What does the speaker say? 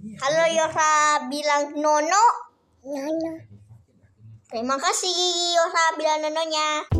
Halo Yosa bilang nono. Nono. Terima kasih Yosa bilang nononya.